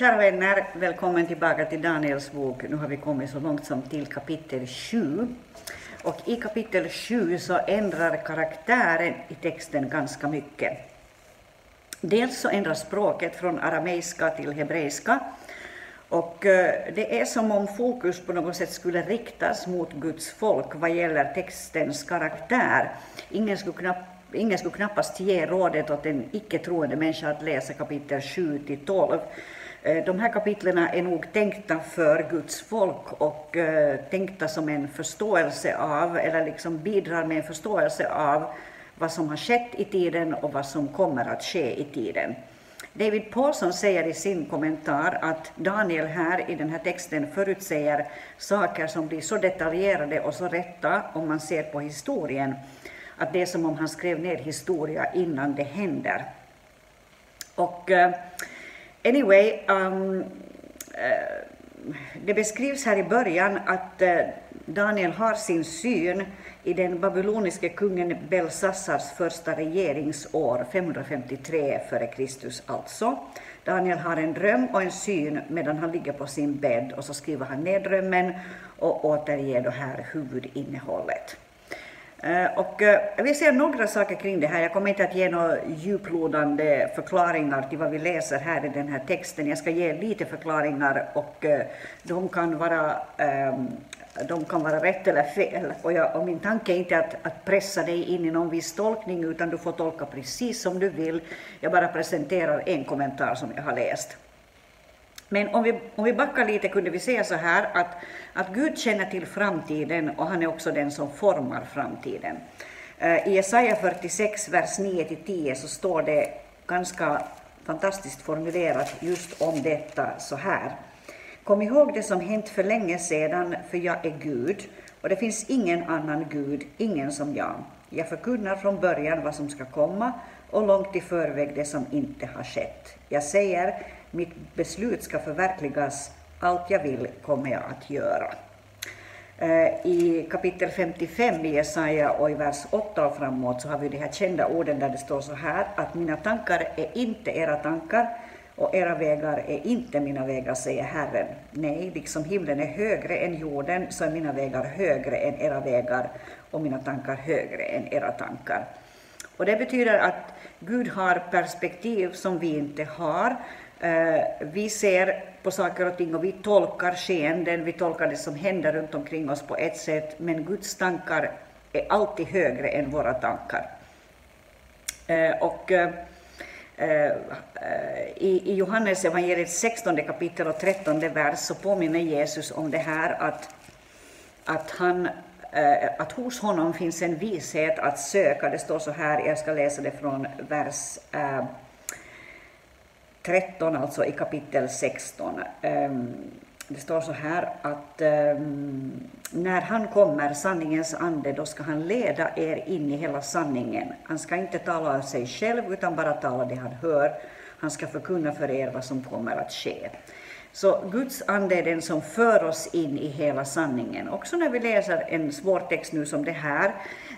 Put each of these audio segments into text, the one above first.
Kära vänner, välkommen tillbaka till Daniels bok. Nu har vi kommit så långt som till kapitel 7. Och i kapitel 7 så ändrar karaktären i texten ganska mycket. Dels så ändras språket från arameiska till hebreiska. Och eh, det är som om fokus på något sätt skulle riktas mot Guds folk vad gäller textens karaktär. Ingen skulle, knapp, ingen skulle knappast ge rådet åt en icke-troende människa att läsa kapitel 7 till 12 Eh, de här kapitlen är nog tänkta för Guds folk och eh, tänkta som en förståelse av, eller liksom bidrar med en förståelse av vad som har skett i tiden och vad som kommer att ske i tiden. David Paulson säger i sin kommentar att Daniel här i den här texten förutsäger saker som blir så detaljerade och så rätta om man ser på historien, att det är som om han skrev ner historia innan det händer. Och eh, Anyway, um, eh, det beskrivs här i början att eh, Daniel har sin syn i den babyloniske kungen Belsassars första regeringsår, 553 f.Kr. alltså. Daniel har en dröm och en syn medan han ligger på sin bädd och så skriver han ner drömmen och återger det här huvudinnehållet. Eh, och eh, jag vill säga några saker kring det här. Jag kommer inte att ge några djuplodande förklaringar till vad vi läser här i den här texten. Jag ska ge lite förklaringar och eh, de kan vara, ehm, de kan vara rätt eller fel. Och, jag, och min tanke är inte att, att pressa dig in i någon viss tolkning utan du får tolka precis som du vill. Jag bara presenterar en kommentar som jag har läst. Men om vi, om vi backar lite kunde vi säga så här att, att Gud känner till framtiden och han är också den som formar framtiden. Eh, I Jesaja 46, vers 9-10 så står det ganska fantastiskt formulerat just om detta så här. Kom ihåg det som hänt för länge sedan, för jag är Gud och det finns ingen annan Gud, ingen som jag. Jag förkunnar från början vad som ska komma och långt i förväg det som inte har skett. Jag säger, mitt beslut ska förverkligas, allt jag vill kommer jag att göra. Eh, I kapitel 55 i Jesaja och i vers 8 och framåt så har vi de här kända orden där det står så här att mina tankar är inte era tankar och era vägar är inte mina vägar, säger Herren. Nej, liksom himlen är högre än jorden så är mina vägar högre än era vägar och mina tankar högre än era tankar. Och det betyder att Gud har perspektiv som vi inte har. Eh, vi ser på saker och ting och vi tolkar skeenden, vi tolkar det som händer runt omkring oss på ett sätt, men Guds tankar är alltid högre än våra tankar. Eh, och eh, i Johannes evangeliet 16 kapitel och 13 vers så påminner Jesus om det här att, att, han, att hos honom finns en vishet att söka. Det står så här, jag ska läsa det från vers 13, alltså i kapitel 16. Ehm, det står så här att ehm, när han kommer, sanningens ande, då ska han leda er in i hela sanningen. Han ska inte tala av sig själv, utan bara tala det han hör. Han ska förkunna för er vad som kommer att ske. Så Guds ande är den som för oss in i hela sanningen. Också när vi läser en svår text nu som det här,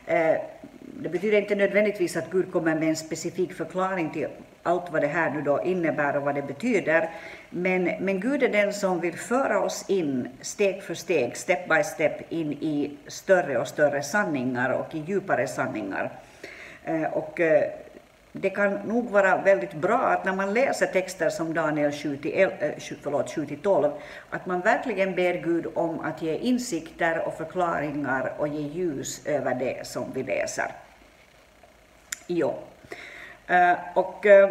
eh, det betyder inte nödvändigtvis att Gud kommer med en specifik förklaring till allt vad det här nu då innebär och vad det betyder. Men, men Gud är den som vill föra oss in steg för steg, step by step, in i större och större sanningar och i djupare sanningar. Eh, och eh, det kan nog vara väldigt bra att när man läser texter som Daniel 7-12, eh, att man verkligen ber Gud om att ge insikter och förklaringar och ge ljus över det som vi läser. Jo. Eh, och eh,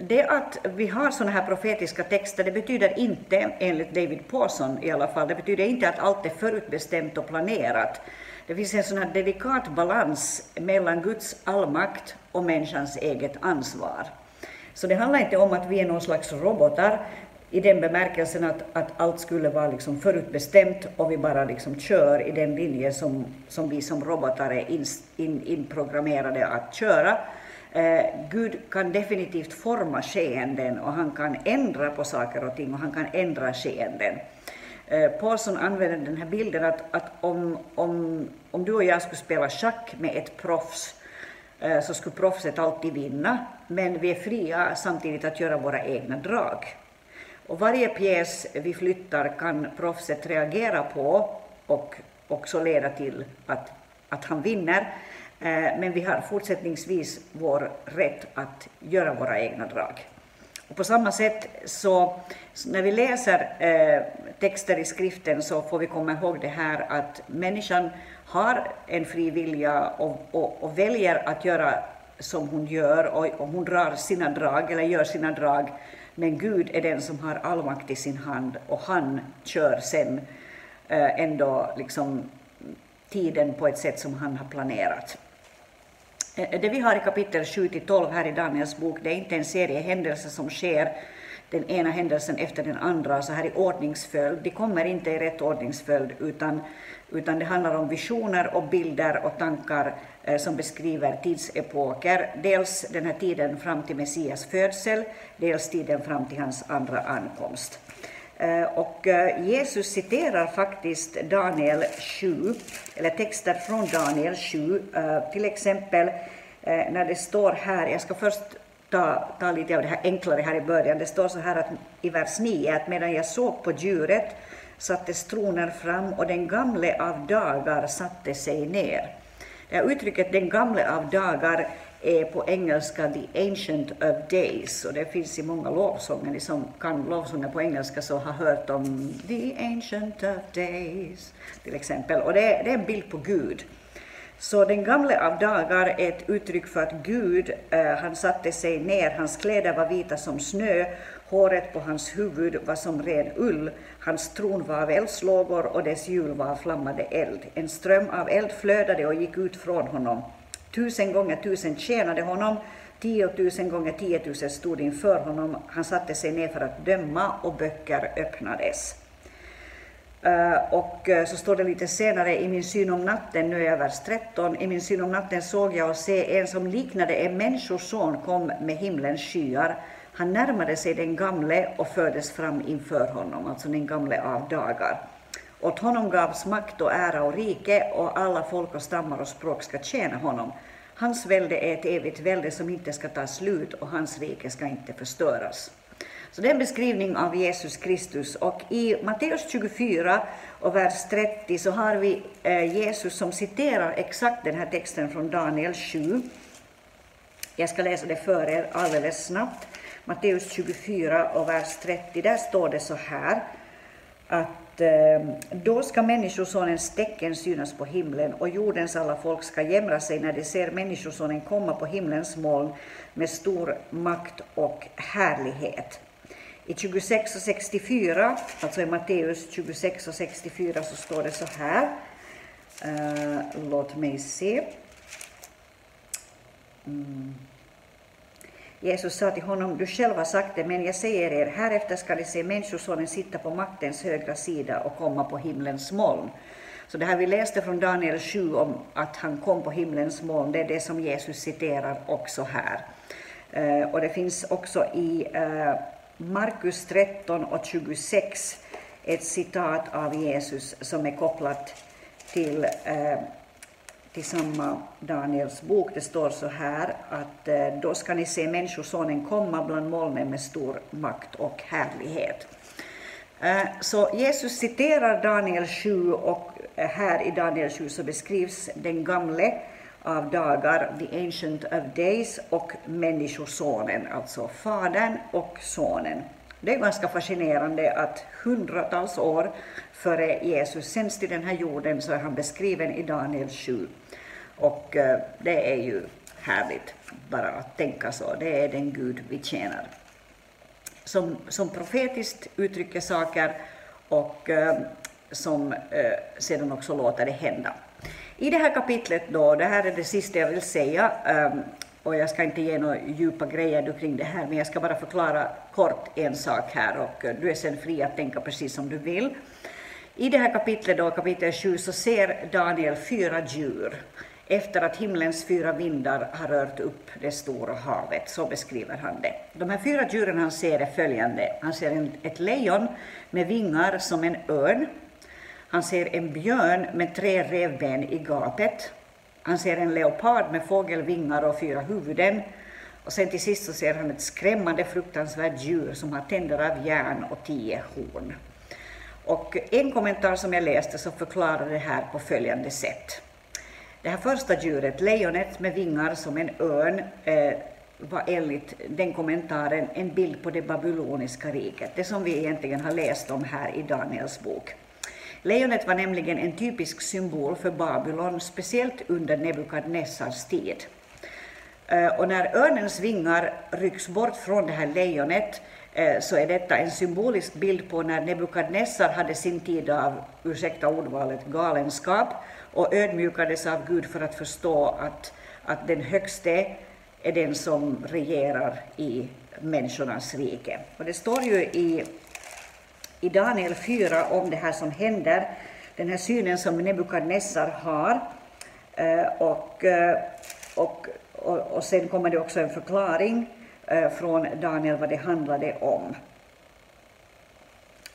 det att vi har sådana här profetiska texter, det betyder inte, enligt David Pawson i alla fall, det betyder inte att allt är förutbestämt och planerat. Det finns en sån här delikat balans mellan Guds allmakt och människans eget ansvar. Så det handlar inte om att vi är någon slags robotar i den bemärkelsen att, att allt skulle vara liksom förutbestämt och vi bara liksom kör i den linje som, som vi som robotar är in, in, inprogrammerade att köra. Eh, Gud kan definitivt forma skeenden och han kan ändra på saker och ting och han kan ändra skeenden. Eh, Paulson använder den här bilden att, att om, om, om du och jag skulle spela schack med ett proffs eh, så skulle proffset alltid vinna, men vi är fria samtidigt att göra våra egna drag. Och varje pjäs vi flyttar kan proffset reagera på och också leda till att, att han vinner. Eh, men vi har fortsättningsvis vår rätt att göra våra egna drag. Och på samma sätt så när vi läser eh, texter i skriften så får vi komma ihåg det här att människan har en fri vilja och, och, och väljer att göra som hon gör och, och, hon drar sina drag eller gör sina drag. Men Gud är den som har all makt i sin hand och han kör sen eh, ändå liksom tiden på ett sätt som han har planerat. Eh, det vi har i kapitel 7-12 här i Daniels bok, det är inte en serie händelser som sker den ena händelsen efter den andra, så här i ordningsföljd. De kommer inte i rätt ordningsföljd, utan, utan det handlar om visioner och bilder och tankar eh, som beskriver tidsepoker. Dels den här tiden fram till Messias födsel, dels tiden fram till hans andra ankomst. Eh, och eh, Jesus citerar faktiskt Daniel 7, eller texter från Daniel 7, eh, till exempel när det står här, jag ska först ta, ta lite av det här enklare här i början, det står så här att, i vers 9 att medan jag såg på djuret sattes tronen fram och den gamle av dagar satte sig ner. Det här uttrycket den gamle av dagar är på engelska The Ancient of Days och det finns i många lovsånger. Ni som kan lovsånger på engelska så har hört om The Ancient of Days till exempel. Och det är, det är en bild på Gud. Så den gamle av dagar är ett uttryck för att Gud, eh, han satte sig ner, hans kläder var vita som snö, håret på hans huvud var som ren ull, hans tron var av eldslågor och dess hjul var av flammande eld. En ström av eld flödade och gick ut från honom. Tusen gånger tusen tjänade honom, tiotusen gånger tiotusen stod inför honom. Han satte sig ner för att döma och böcker öppnades. Uh, och uh, så står det lite senare, i min syn om natten, nu är jag vers 13, i min syn om natten såg jag och se en som liknade en människoson kom med himlens skyar. Han närmade sig den gamle och fördes fram inför honom, alltså den gamle av dagar. Åt honom gavs makt och ära och rike och alla folk och stammar och språk ska tjäna honom. Hans välde är ett evigt välde som inte ska ta slut och hans rike ska inte förstöras. Så det är en beskrivning av Jesus Kristus och i Matteus 24 och vers 30 så har vi eh, Jesus som citerar exakt den här texten från Daniel 7. Jag ska läsa det för er alldeles snabbt. Matteus 24 och vers 30, där står det så här att Eh, då ska Människosonens tecken synas på himlen och jordens alla folk ska jämra sig när de ser Människosonen komma på himlens moln med stor makt och härlighet. I 26 och 64, alltså i Matteus 26 och 64 så står det så här. Uh, låt mig se. Mm. Jesus sa till honom, du själv har sagt det, men jag säger er, härefter ska ni se Människosonen sitta på maktens högra sida och komma på himlens moln. Så det här vi läste från Daniel 7 om att han kom på himlens moln, det är det som Jesus citerar också här. Eh, och det finns också i eh, Markus 13 och 26 ett citat av Jesus som är kopplat till eh, till samma Daniels bok. Det står så här att eh, då ska ni se Människosonen komma bland molnen med stor makt och härlighet. Eh, så Jesus citerar Daniel 7 och eh, här i Daniel 7 så beskrivs den gamle av dagar, the ancient of days, och Människosonen, alltså Fadern och Sonen. Det är ganska fascinerande att hundratals år före Jesus sänds till den här jorden så är han beskriven i Daniel 7. Och eh, det är ju härligt bara att tänka så. Det är den Gud vi tjänar. Som, som profetiskt uttrycker saker och eh, som eh, sedan också låter det hända. I det här kapitlet då, det här är det sista jag vill säga, och jag ska inte ge några djupa grejer kring det här, men jag ska bara förklara kort en sak här och eh, du är sen fri att tänka precis som du vill. I det här kapitlet, då, kapitel 7, så ser Daniel fyra djur efter att himlens fyra vindar har rört upp det stora havet. Så beskriver han det. De här fyra djuren han ser är följande. Han ser en, ett lejon med vingar som en örn. Han ser en björn med tre revben i gapet. Han ser en leopard med fågelvingar och fyra huvuden. Och sen till sist så ser han ett skrämmande fruktansvärt djur som har tänder av järn och tio horn. Och en kommentar som jag läste så förklarar det här på följande sätt. Det här första djuret, lejonet med vingar som en örn, eh, var enligt den kommentaren en bild på det babyloniska riket, det som vi egentligen har läst om här i Daniels bok. Lejonet var nämligen en typisk symbol för Babylon, speciellt under Nebukadnessars tid. Eh, och när örnens vingar rycks bort från det här lejonet eh, så är detta en symbolisk bild på när Nebukadnessar hade sin tid av, ursäkta ordvalet, galenskap och ödmjukades av Gud för att förstå att, att den högste är den som regerar i människornas rike. Och det står ju i, i Daniel 4 om det här som händer, den här synen som Nebukadnessar har. Eh, och, eh, och och, och sen kommer det också en förklaring eh, från Daniel vad det handlade om.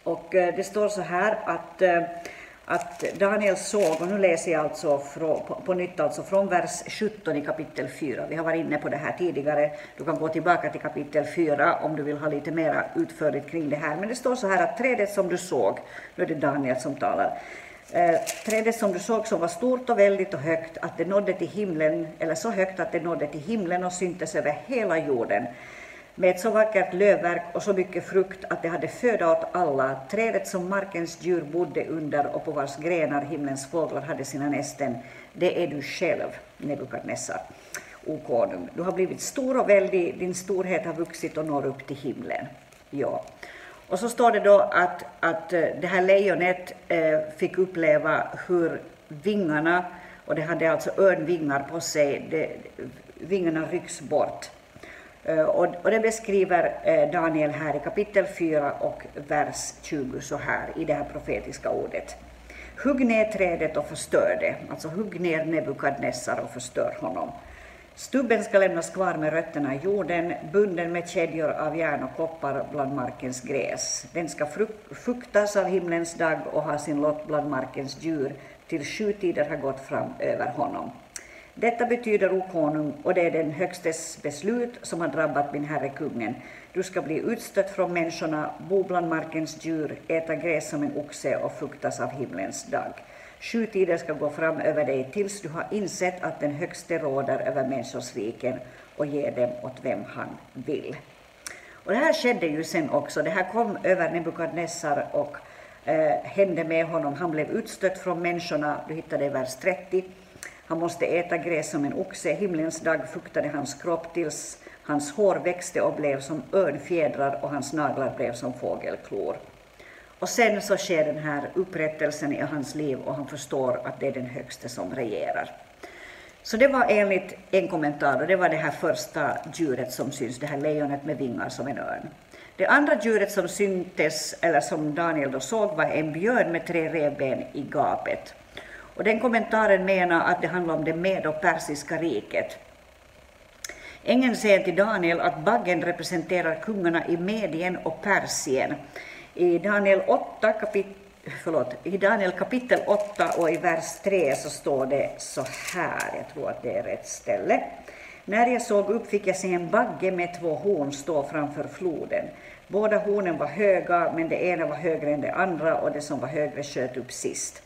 Och det står så här att, att Daniel såg, och nu läser jag alltså från, på, på nytt alltså från vers 17 i kapitel 4. Vi har varit inne på det här tidigare. Du kan gå tillbaka till kapitel 4 om du vill ha lite mer utförligt kring det här. Men det står så här att trädet som du såg, nu är det Daniel som talar, Eh, trädet som du såg som var stort och väldigt och högt, att det nådde till himlen, eller så högt att det nådde till himlen och syntes över hela jorden, med ett så vackert lövverk och så mycket frukt att det hade föda åt alla, trädet som markens djur bodde under och på vars grenar himlens fåglar hade sina nästen, det är du själv, Nebukadnessar, o konung. Du har blivit stor och väldig, din storhet har vuxit och når upp till himlen. Ja. Och så står det då att, att eh, det här lejonet eh, fick uppleva hur vingarna, och det hade alltså örnvingar på sig, det, vingarna rycks bort. Eh, och, och det beskriver eh, Daniel här i kapitel 4 och vers 20 så här i det här profetiska ordet. Hugg ner trädet och förstör det, alltså hugg ner Nebukadnessar och förstör honom. Stubben ska lämnas kvar med rötterna i jorden, bunden med kedjor av järn och koppar bland markens gräs. Den ska fuktas av himlens dag och ha sin lott bland markens djur till sju tider har gått fram över honom. Detta betyder, o konung, och det är den högstes beslut som har drabbat min herre kungen. Du ska bli utstött från människorna, bo bland markens djur, äta gräs som en oxe och fuktas av himlens dag. Sju tider ska gå fram över dig tills du har insett att den högste råder över människors riken och ger dem åt vem han vill. Och det här skedde ju sen också. Det här kom över Nebukadnessar och eh, hände med honom. Han blev utstött från människorna. Du hittar det i vers 30. Han måste äta gräs som en oxe. Himlens dag fuktade hans kropp tills hans hår växte och blev som örnfjädrar och hans naglar blev som fågelklor. Och sen så sker den här upprättelsen i hans liv och han förstår att det är den högste som regerar. Så det var enligt en kommentar, och det var det här första djuret som syns, det här lejonet med vingar som en örn. Det andra djuret som syntes, eller som Daniel då såg, var en björn med tre revben i gapet. Och den kommentaren menar att det handlar om det Medo-persiska riket. Ängeln säger till Daniel att baggen representerar kungarna i Medien och Persien, i Daniel, 8, kapit förlåt, I Daniel kapitel 8 och i vers 3 så står det så här, jag tror att det är rätt ställe. När jag såg upp fick jag se en bagge med två horn stå framför floden. Båda hornen var höga, men det ena var högre än det andra och det som var högre sköt upp sist.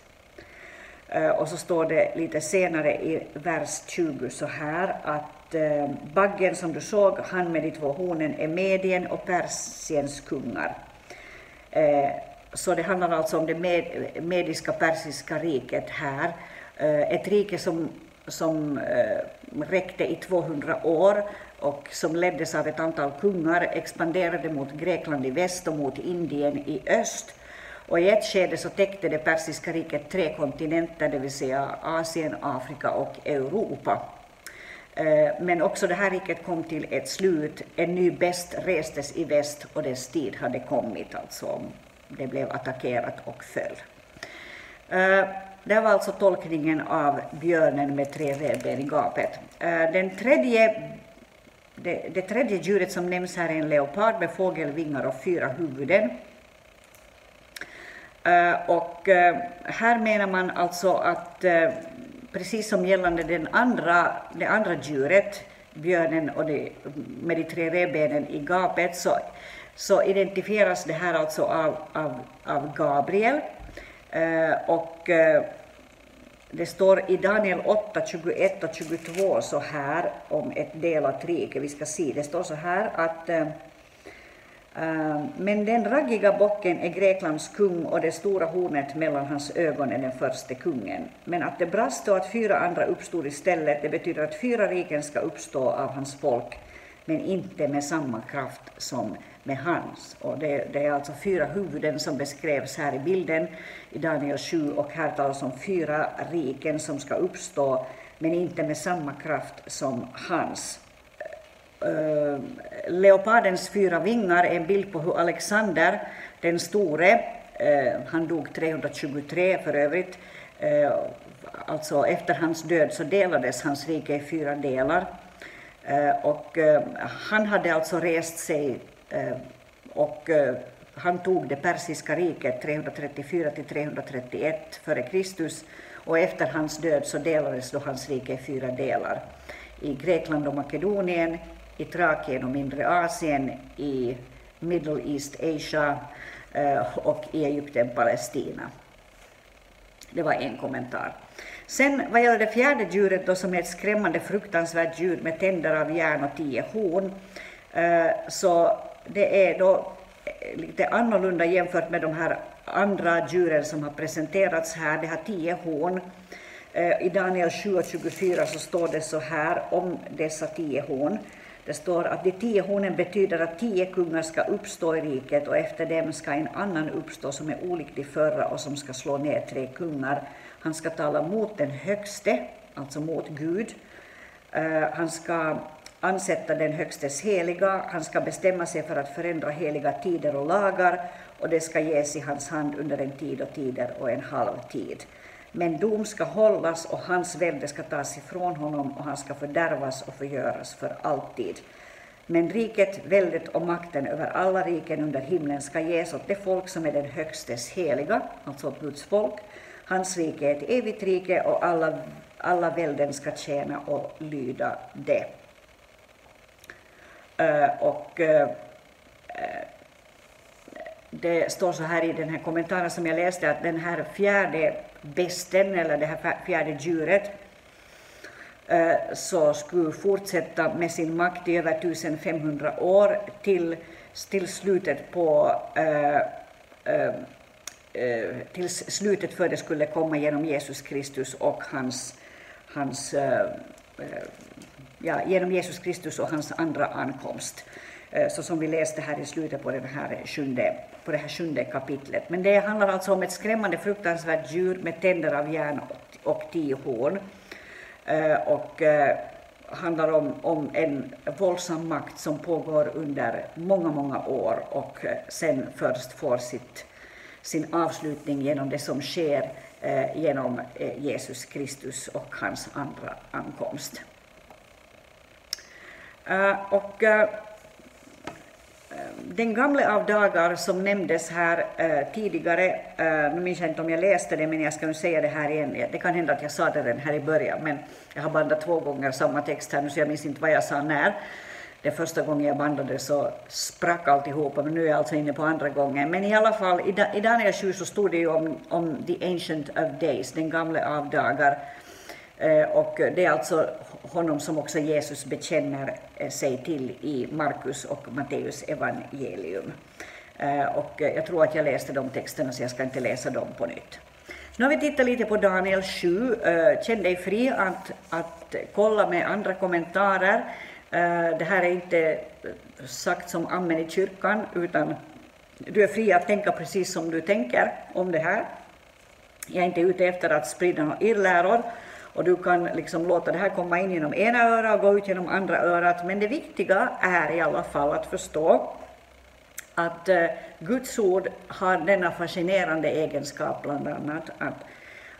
Eh, och så står det lite senare i vers 20 så här att eh, baggen som du såg, han med de två hornen, är Medien och Persiens kungar. Eh, så det handlar alltså om det med, mediska persiska riket här. Ett rike som, som räckte i 200 år och som leddes av ett antal kungar, expanderade mot Grekland i väst och mot Indien i öst. Och i ett skede så täckte det persiska riket tre kontinenter, det vill säga Asien, Afrika och Europa. Eh, men också det här riket kom till ett slut. En ny bäst restes i väst och dess tid hade kommit, alltså det blev attackerat och föll. Eh, det var alltså tolkningen av björnen med tre revben i gapet. Eh, den tredje, det, det tredje djuret som nämns här är en leopard med fågelvingar och fyra huvuden. Eh, och eh, här menar man alltså att eh, precis som gällande den andra, det andra djuret, björnen och det, med de tre revbenen i gapet så, så identifieras det här alltså av, av, av Gabriel. Och det står i Daniel 8, 21 och 22 så här om ett delat rike. Vi ska se, det står så här att Ehm, men den raggiga bocken är Greklands kung och det stora hornet mellan hans ögon är den första kungen. Men att det brast och att fyra andra uppstod istället, det betyder att fyra riken ska uppstå av hans folk, men inte med samma kraft som med hans. Och det, det, är alltså fyra huvuden som beskrevs här i bilden i Daniel 7 och här talas om fyra riken som ska uppstå men inte med samma kraft som hans. Eh, leopardens fyra vingar är en bild på hur Alexander den store, eh, han dog 323 för övrigt, eh, alltså efter hans död så delades hans rike i fyra delar. Och han hade alltså rest sig och han tog det persiska riket 334 till 331 före Kristus och efter hans död så delades då hans rike i fyra delar. I Grekland och Makedonien, i Trakien och mindre Asien, i Middle East Asia eh, och i Egypten, Palestina. Det var en kommentar. Sen vad gäller det fjärde djuret då, som är ett skrämmande fruktansvärt djur med tänder av järn och tio horn, eh, så det är då eh, lite annorlunda jämfört med de här andra djuren som har presenterats här. Det har tio horn. Eh, I Daniel 7 och 24 så står det så här om dessa tio horn. Det står att de tio hornen betyder att tio kungar ska uppstå i riket och efter dem ska en annan uppstå som är olik de förra och som ska slå ner tre kungar. Han ska tala mot den högste, alltså mot Gud. Eh, han ska ansätta den högstes heliga, han ska bestämma sig för att förändra heliga tider och lagar och det ska ges i hans hand under en tid och tider och en halv tid. Men dom ska hållas och hans välde ska tas ifrån honom och han ska fördärvas och förgöras för alltid. Men riket, väldet och makten över alla riken under himlen ska ges åt det folk som är den högstes heliga, alltså åt Guds folk. Hans rike är ett evigt rike och alla, alla välden ska tjäna och lyda det. Eh, och eh, eh, det står så här i den här kommentaren som jag läste att den här fjärde besten, eller det här fjärde djuret, eh, så skulle fortsätta med sin makt i över 1500 år till, till slutet på eh, eh, till slutet för det skulle komma genom Jesus Kristus och hans, hans ja, genom Jesus Kristus och hans andra ankomst. Eh, så som vi läste här i slutet på, den här sjunde, på det här sjunde kapitlet. Men det handlar alltså om ett skrämmande fruktansvärt djur med tänder av järn och tio horn. Eh, och eh, handlar om, om en våldsam makt som pågår under många, många år och sen först får sitt, sin avslutning genom det som sker genom Jesus Kristus och hans andra ankomst. Och Eh, den gamle av dagar som nämndes här eh, tidigare, eh, nu minns jag inte om jag läste det, men jag ska nu säga det här igen. Det kan hända att jag sa det redan här i början, men jag har bandat två gånger samma text här nu, så jag minns inte vad jag sa när. Den första gången jag bandade så sprack alltihopa, men nu är jag alltså inne på andra gången. Men i alla fall, i Daniel 7 så stod det ju om, om the ancient of days, den gamle av dagar. Eh, och det är alltså honom som också Jesus bekänner eh, sig till i Markus och Matteus evangelium. Eh, och jag tror att jag läste de texterna så jag ska inte läsa dem på nytt. Nu har vi tittat lite på Daniel 7. Känn dig fri att, att kolla med andra kommentarer. Det här är inte sagt som amen i kyrkan, utan du är fri att tänka precis som du tänker om det här. Jag är inte ute efter att sprida några irrläror, och du kan liksom låta det här komma in genom ena örat och gå ut genom andra örat. Men det viktiga är i alla fall att förstå att eh, Guds ord har denna fascinerande egenskap bland annat att,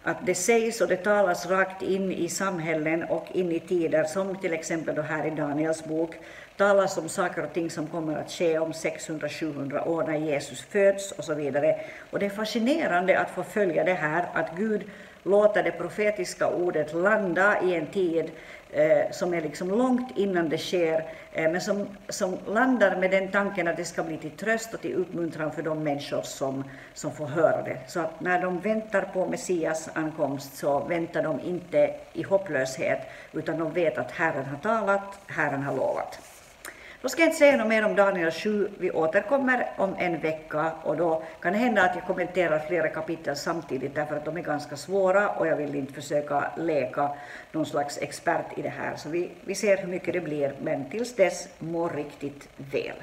att det sägs och det talas rakt in i samhällen och in i tider som till exempel då här i Daniels bok talas om saker och ting som kommer att ske om 600-700 år när Jesus föds och så vidare. Och det är fascinerande att få följa det här att Gud låta det profetiska ordet landa i en tid eh, som är liksom långt innan det sker, eh, men som, som landar med den tanken att det ska bli till tröst och till uppmuntran för de människor som, som får höra det. Så att när de väntar på Messias ankomst så väntar de inte i hopplöshet, utan de vet att Herren har talat, Herren har lovat. Då ska jag inte säga något mer om Daniel 7. Vi återkommer om en vecka och då kan det hända att jag kommenterar flera kapitel samtidigt därför att de är ganska svåra och jag vill inte försöka leka någon slags expert i det här. Så vi, vi ser hur mycket det blir, men tills dess, må riktigt väl.